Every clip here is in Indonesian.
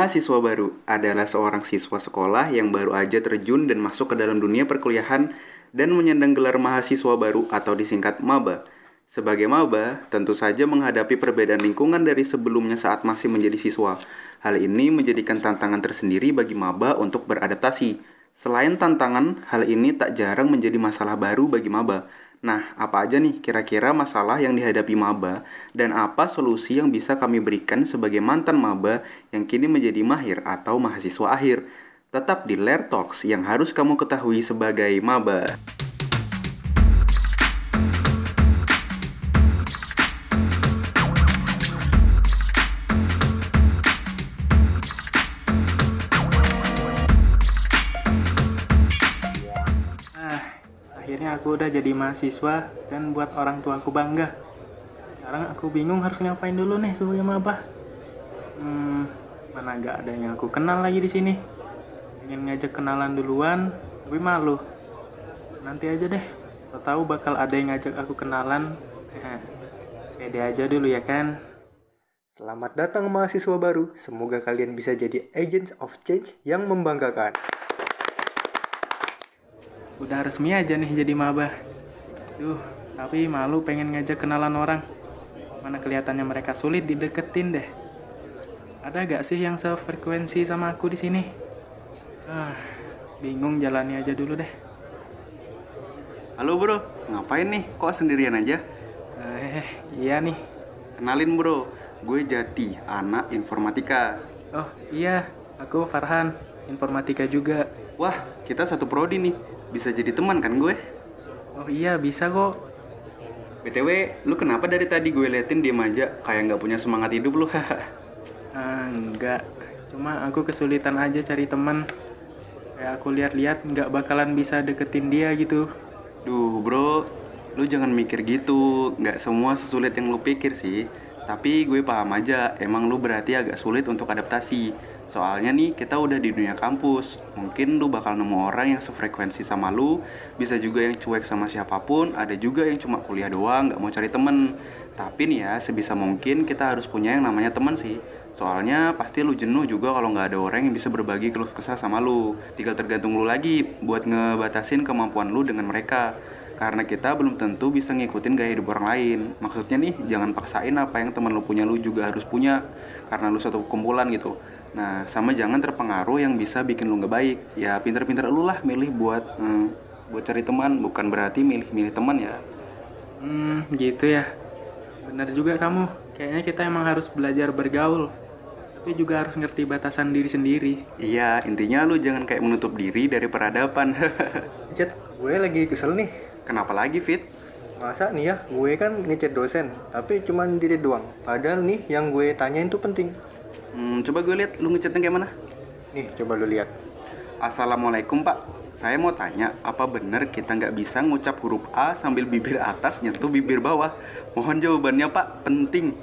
Mahasiswa baru adalah seorang siswa sekolah yang baru aja terjun dan masuk ke dalam dunia perkuliahan dan menyandang gelar mahasiswa baru atau disingkat maba. Sebagai maba, tentu saja menghadapi perbedaan lingkungan dari sebelumnya saat masih menjadi siswa. Hal ini menjadikan tantangan tersendiri bagi maba untuk beradaptasi. Selain tantangan, hal ini tak jarang menjadi masalah baru bagi maba. Nah, apa aja nih kira-kira masalah yang dihadapi maba dan apa solusi yang bisa kami berikan sebagai mantan maba yang kini menjadi mahir atau mahasiswa akhir? Tetap di Lair Talks yang harus kamu ketahui sebagai maba. Akhirnya aku udah jadi mahasiswa dan buat orang tua aku bangga. Sekarang aku bingung harus ngapain dulu nih sebagai maba. Hmm, mana gak ada yang aku kenal lagi di sini. Ingin ngajak kenalan duluan, tapi malu. Nanti aja deh. Siapa tahu bakal ada yang ngajak aku kenalan. Eh, pede aja dulu ya kan. Selamat datang mahasiswa baru. Semoga kalian bisa jadi agents of change yang membanggakan. Udah resmi aja nih jadi maba. Duh, tapi malu pengen ngajak kenalan orang. Mana kelihatannya mereka sulit dideketin deh. Ada gak sih yang sefrekuensi sama aku di sini? Ah, bingung jalani aja dulu deh. Halo bro, ngapain nih? Kok sendirian aja? Eh, iya nih. Kenalin bro, gue Jati, anak informatika. Oh, iya, aku Farhan, informatika juga. Wah, kita satu prodi nih. Bisa jadi teman kan gue? Oh iya, bisa kok. BTW, lu kenapa dari tadi gue liatin diem aja kayak nggak punya semangat hidup lu? Ah, enggak. Cuma aku kesulitan aja cari teman. Kayak aku lihat-lihat nggak bakalan bisa deketin dia gitu. Duh bro, lu jangan mikir gitu. Nggak semua sesulit yang lu pikir sih. Tapi gue paham aja, emang lu berarti agak sulit untuk adaptasi. Soalnya nih, kita udah di dunia kampus. Mungkin lu bakal nemu orang yang sefrekuensi sama lu. Bisa juga yang cuek sama siapa pun. Ada juga yang cuma kuliah doang, nggak mau cari temen. Tapi nih ya, sebisa mungkin kita harus punya yang namanya teman sih. Soalnya pasti lu jenuh juga kalau nggak ada orang yang bisa berbagi keluh kesah sama lu. Tinggal tergantung lu lagi buat ngebatasin kemampuan lu dengan mereka. Karena kita belum tentu bisa ngikutin gaya hidup orang lain. Maksudnya nih, jangan paksain apa yang teman lu punya lu juga harus punya. Karena lu satu kumpulan gitu. Nah, sama jangan terpengaruh yang bisa bikin lu nggak baik. Ya pinter-pinter lu lah milih buat eh, buat cari teman, bukan berarti milih-milih teman ya. Hmm, gitu ya. Bener juga kamu. Kayaknya kita emang harus belajar bergaul. Tapi juga harus ngerti batasan diri sendiri. Iya, intinya lu jangan kayak menutup diri dari peradaban. Chat, gue lagi kesel nih. Kenapa lagi, Fit? Masa nih ya, gue kan ngechat dosen, tapi cuman diri doang. Padahal nih yang gue tanyain tuh penting. Hmm, coba gue lihat lu ngechatnya kayak mana? Nih, coba lu lihat. Assalamualaikum Pak, saya mau tanya apa benar kita nggak bisa ngucap huruf A sambil bibir atas nyentuh bibir bawah? Mohon jawabannya Pak, penting.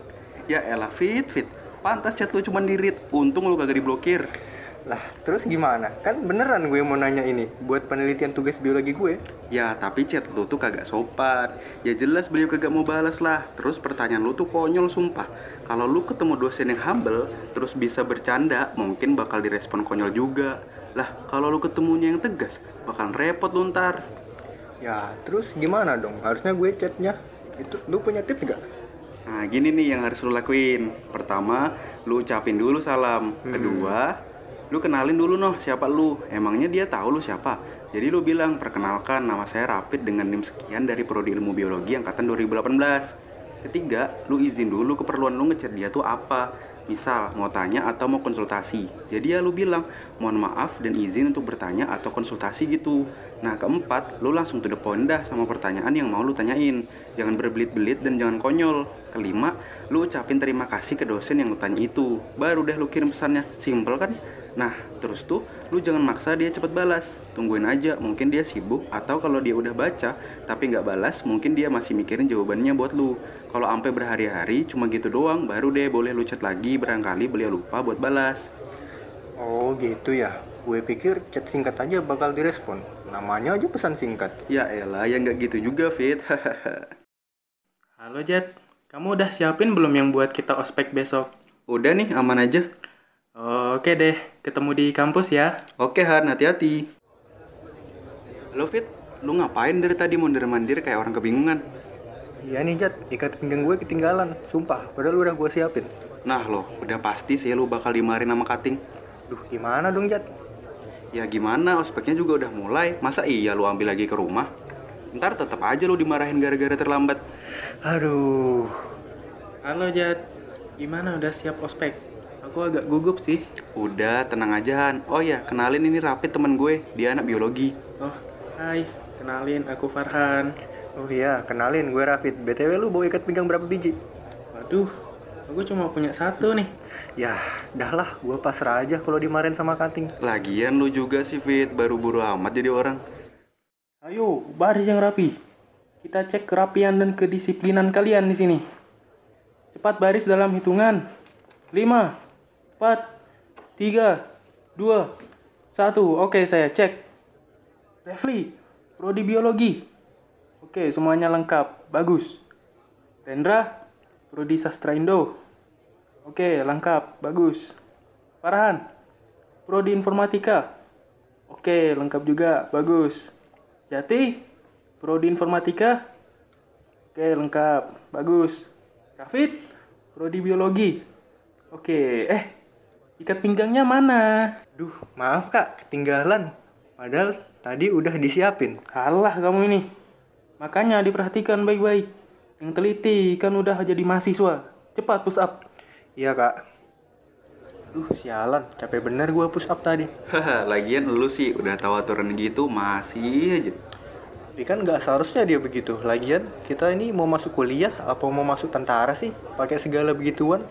Ya elah fit fit, pantas chat lu cuma dirit, untung lu kagak diblokir. Lah, terus gimana? Kan beneran gue mau nanya ini buat penelitian tugas biologi gue. Ya tapi chat lu tuh kagak sopan. Ya jelas beliau kagak mau balas lah. Terus pertanyaan lu tuh konyol sumpah. Kalau lu ketemu dosen yang humble, terus bisa bercanda, mungkin bakal direspon konyol juga. Lah, kalau lu ketemunya yang tegas, bakal repot lu ntar. Ya, terus gimana dong? Harusnya gue chatnya. Itu lu punya tips gak? Nah, gini nih yang harus lu lakuin. Pertama, lu ucapin dulu salam. Kedua, lu kenalin dulu noh siapa lu. Emangnya dia tahu lu siapa? Jadi lu bilang, perkenalkan nama saya Rapid dengan NIM sekian dari Prodi Ilmu Biologi angkatan 2018. Ketiga, lu izin dulu keperluan lu ngechat dia tuh apa. Misal, mau tanya atau mau konsultasi. Jadi ya lu bilang, mohon maaf dan izin untuk bertanya atau konsultasi gitu. Nah, keempat, lu langsung to the point dah sama pertanyaan yang mau lu tanyain. Jangan berbelit-belit dan jangan konyol. Kelima, lu ucapin terima kasih ke dosen yang lu tanya itu. Baru deh lu kirim pesannya. Simple kan? Nah, terus tuh lu jangan maksa dia cepet balas. Tungguin aja, mungkin dia sibuk atau kalau dia udah baca tapi nggak balas, mungkin dia masih mikirin jawabannya buat lu. Kalau sampai berhari-hari cuma gitu doang, baru deh boleh lu chat lagi barangkali beliau lupa buat balas. Oh, gitu ya. Gue pikir chat singkat aja bakal direspon. Namanya aja pesan singkat. Ya elah, ya nggak gitu juga, Fit. Halo Jet, kamu udah siapin belum yang buat kita ospek besok? udah nih, aman aja. Oke deh, ketemu di kampus ya. Oke Han, hati-hati. Halo Fit, lu ngapain dari tadi mondar-mandir kayak orang kebingungan? Iya nih Jat, ikat pinggang gue ketinggalan. Sumpah, padahal udah gue siapin. Nah loh, udah pasti sih lu bakal dimarahin sama Kating. Duh, gimana dong Jat? Ya gimana, ospeknya juga udah mulai. Masa iya lu ambil lagi ke rumah? Ntar tetap aja lu dimarahin gara-gara terlambat. Aduh, Halo Jat, gimana udah siap ospek? Aku agak gugup sih. Udah, tenang aja Han. Oh ya, kenalin ini Rapid temen gue. Dia anak biologi. Oh, hai, kenalin aku Farhan. oh iya, kenalin gue Rafid. BTW lu bawa ikat pinggang berapa biji? Waduh, aku cuma punya satu nih. Ya, dah lah, gue pasrah aja kalau dimarahin sama Kating. Lagian lu juga sih Fit, baru buru amat jadi orang. Ayo, baris yang rapi. Kita cek kerapian dan kedisiplinan kalian di sini. Cepat baris dalam hitungan. 5, 4, 3, 2, 1. Oke, saya cek. Refli, prodi biologi. Oke, semuanya lengkap. Bagus. Rendra, prodi sastra Indo. Oke, lengkap. Bagus. Farhan, prodi informatika. Oke, lengkap juga. Bagus. Jati, prodi informatika. Oke, lengkap. Bagus. Rafid, prodi biologi. Oke, eh, ikat pinggangnya mana? Duh, maaf kak, ketinggalan. Padahal tadi udah disiapin. Kalah kamu ini. Makanya diperhatikan baik-baik. Yang teliti kan udah jadi mahasiswa. Cepat push up. Iya kak. Duh, sialan. Capek bener gue push up tadi. Haha, lagian lu sih udah tahu aturan gitu masih aja. Tapi kan nggak seharusnya dia begitu. Lagian kita ini mau masuk kuliah apa mau masuk tentara sih? Pakai segala begituan.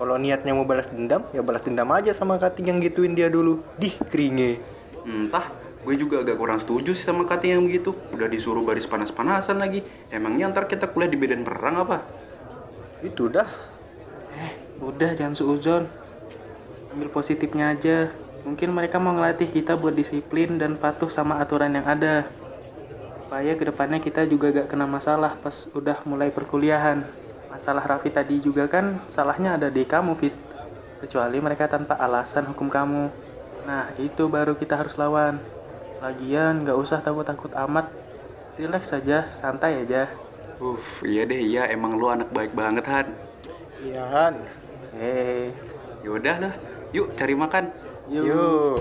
Kalau niatnya mau balas dendam, ya balas dendam aja sama kating yang gituin dia dulu. Dih, keringe. Entah, gue juga agak kurang setuju sih sama Kating yang begitu. Udah disuruh baris panas-panasan lagi. Emangnya ntar kita kuliah di medan perang apa? Itu dah. Eh, udah jangan suuzon. Ambil positifnya aja. Mungkin mereka mau ngelatih kita buat disiplin dan patuh sama aturan yang ada. Supaya ke depannya kita juga gak kena masalah pas udah mulai perkuliahan. Masalah Raffi tadi juga kan salahnya ada di kamu, Fit. Kecuali mereka tanpa alasan hukum kamu. Nah, itu baru kita harus lawan. Lagian gak usah takut-takut amat. Relax saja, santai aja. Uff, iya deh, iya emang lu anak baik banget Han. Iya, Han. Hei, Yaudah lah, yuk cari makan. yuk. Yuk.